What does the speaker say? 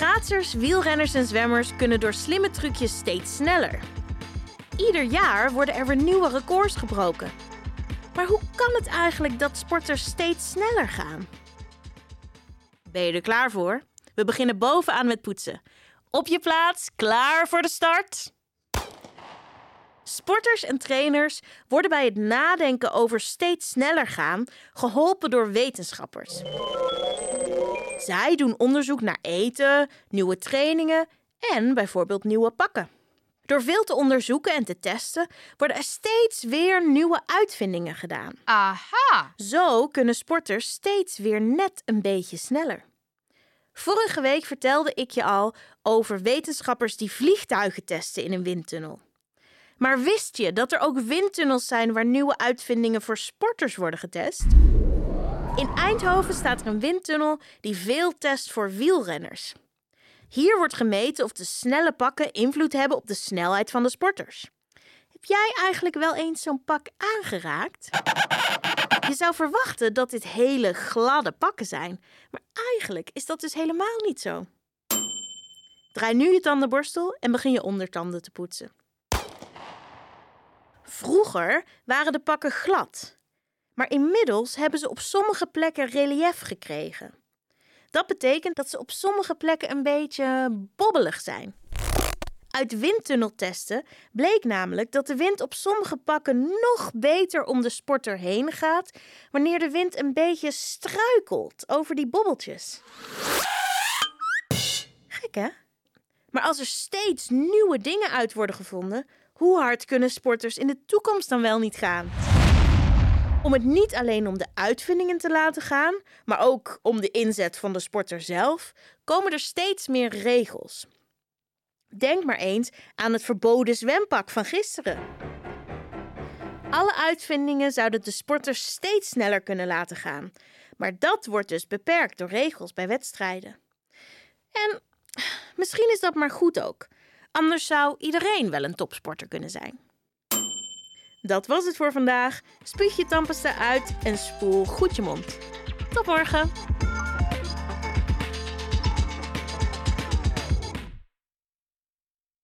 Schaatsers, wielrenners en zwemmers kunnen door slimme trucjes steeds sneller. Ieder jaar worden er weer nieuwe records gebroken. Maar hoe kan het eigenlijk dat sporters steeds sneller gaan? Ben je er klaar voor? We beginnen bovenaan met poetsen. Op je plaats, klaar voor de start? Sporters en trainers worden bij het nadenken over steeds sneller gaan geholpen door wetenschappers. Zij doen onderzoek naar eten, nieuwe trainingen en bijvoorbeeld nieuwe pakken. Door veel te onderzoeken en te testen worden er steeds weer nieuwe uitvindingen gedaan. Aha! Zo kunnen sporters steeds weer net een beetje sneller. Vorige week vertelde ik je al over wetenschappers die vliegtuigen testen in een windtunnel. Maar wist je dat er ook windtunnels zijn waar nieuwe uitvindingen voor sporters worden getest? In Eindhoven staat er een windtunnel die veel test voor wielrenners. Hier wordt gemeten of de snelle pakken invloed hebben op de snelheid van de sporters. Heb jij eigenlijk wel eens zo'n pak aangeraakt? Je zou verwachten dat dit hele gladde pakken zijn, maar eigenlijk is dat dus helemaal niet zo. Draai nu je tandenborstel en begin je ondertanden te poetsen. Vroeger waren de pakken glad, maar inmiddels hebben ze op sommige plekken relief gekregen. Dat betekent dat ze op sommige plekken een beetje bobbelig zijn. Uit windtunneltesten bleek namelijk dat de wind op sommige pakken nog beter om de sporter heen gaat wanneer de wind een beetje struikelt over die bobbeltjes. Gek hè? Maar als er steeds nieuwe dingen uit worden gevonden, hoe hard kunnen sporters in de toekomst dan wel niet gaan? Om het niet alleen om de uitvindingen te laten gaan, maar ook om de inzet van de sporter zelf, komen er steeds meer regels. Denk maar eens aan het verboden zwempak van gisteren. Alle uitvindingen zouden de sporters steeds sneller kunnen laten gaan, maar dat wordt dus beperkt door regels bij wedstrijden. En misschien is dat maar goed ook. Anders zou iedereen wel een topsporter kunnen zijn. Dat was het voor vandaag. Spuug je tandpasta uit en spoel goed je mond. Tot morgen!